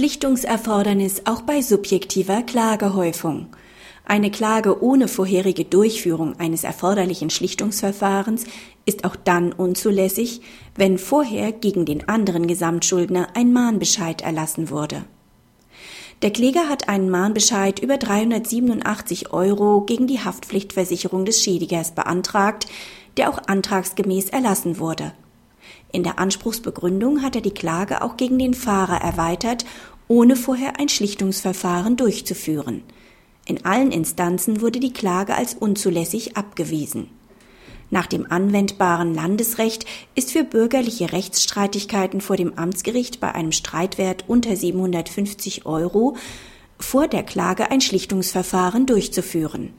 Schlichtungserfordernis auch bei subjektiver Klagehäufung. Eine Klage ohne vorherige Durchführung eines erforderlichen Schlichtungsverfahrens ist auch dann unzulässig, wenn vorher gegen den anderen Gesamtschuldner ein Mahnbescheid erlassen wurde. Der Kläger hat einen Mahnbescheid über 387 Euro gegen die Haftpflichtversicherung des Schädigers beantragt, der auch antragsgemäß erlassen wurde. In der Anspruchsbegründung hat er die Klage auch gegen den Fahrer erweitert, ohne vorher ein Schlichtungsverfahren durchzuführen. In allen Instanzen wurde die Klage als unzulässig abgewiesen. Nach dem anwendbaren Landesrecht ist für bürgerliche Rechtsstreitigkeiten vor dem Amtsgericht bei einem Streitwert unter 750 Euro vor der Klage ein Schlichtungsverfahren durchzuführen.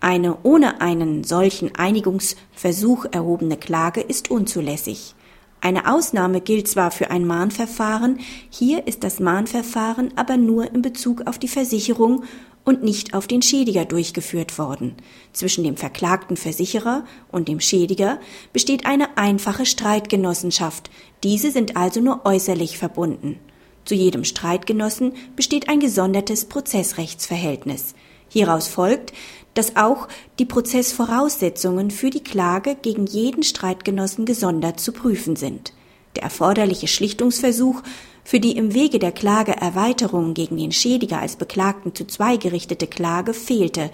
Eine ohne einen solchen Einigungsversuch erhobene Klage ist unzulässig. Eine Ausnahme gilt zwar für ein Mahnverfahren, hier ist das Mahnverfahren aber nur in Bezug auf die Versicherung und nicht auf den Schädiger durchgeführt worden. Zwischen dem verklagten Versicherer und dem Schädiger besteht eine einfache Streitgenossenschaft. Diese sind also nur äußerlich verbunden. Zu jedem Streitgenossen besteht ein gesondertes Prozessrechtsverhältnis. Hieraus folgt, dass auch die Prozessvoraussetzungen für die Klage gegen jeden Streitgenossen gesondert zu prüfen sind. Der erforderliche Schlichtungsversuch für die im Wege der Klageerweiterung gegen den Schädiger als Beklagten zu zwei gerichtete Klage fehlte,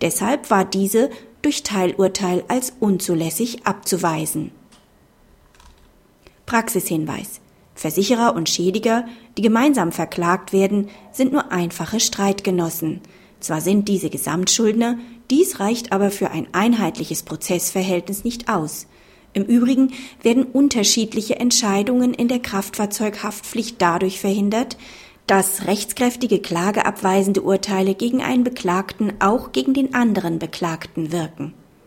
deshalb war diese durch Teilurteil als unzulässig abzuweisen. Praxishinweis Versicherer und Schädiger, die gemeinsam verklagt werden, sind nur einfache Streitgenossen. Zwar sind diese Gesamtschuldner, dies reicht aber für ein einheitliches Prozessverhältnis nicht aus. Im Übrigen werden unterschiedliche Entscheidungen in der Kraftfahrzeughaftpflicht dadurch verhindert, dass rechtskräftige klageabweisende Urteile gegen einen Beklagten auch gegen den anderen Beklagten wirken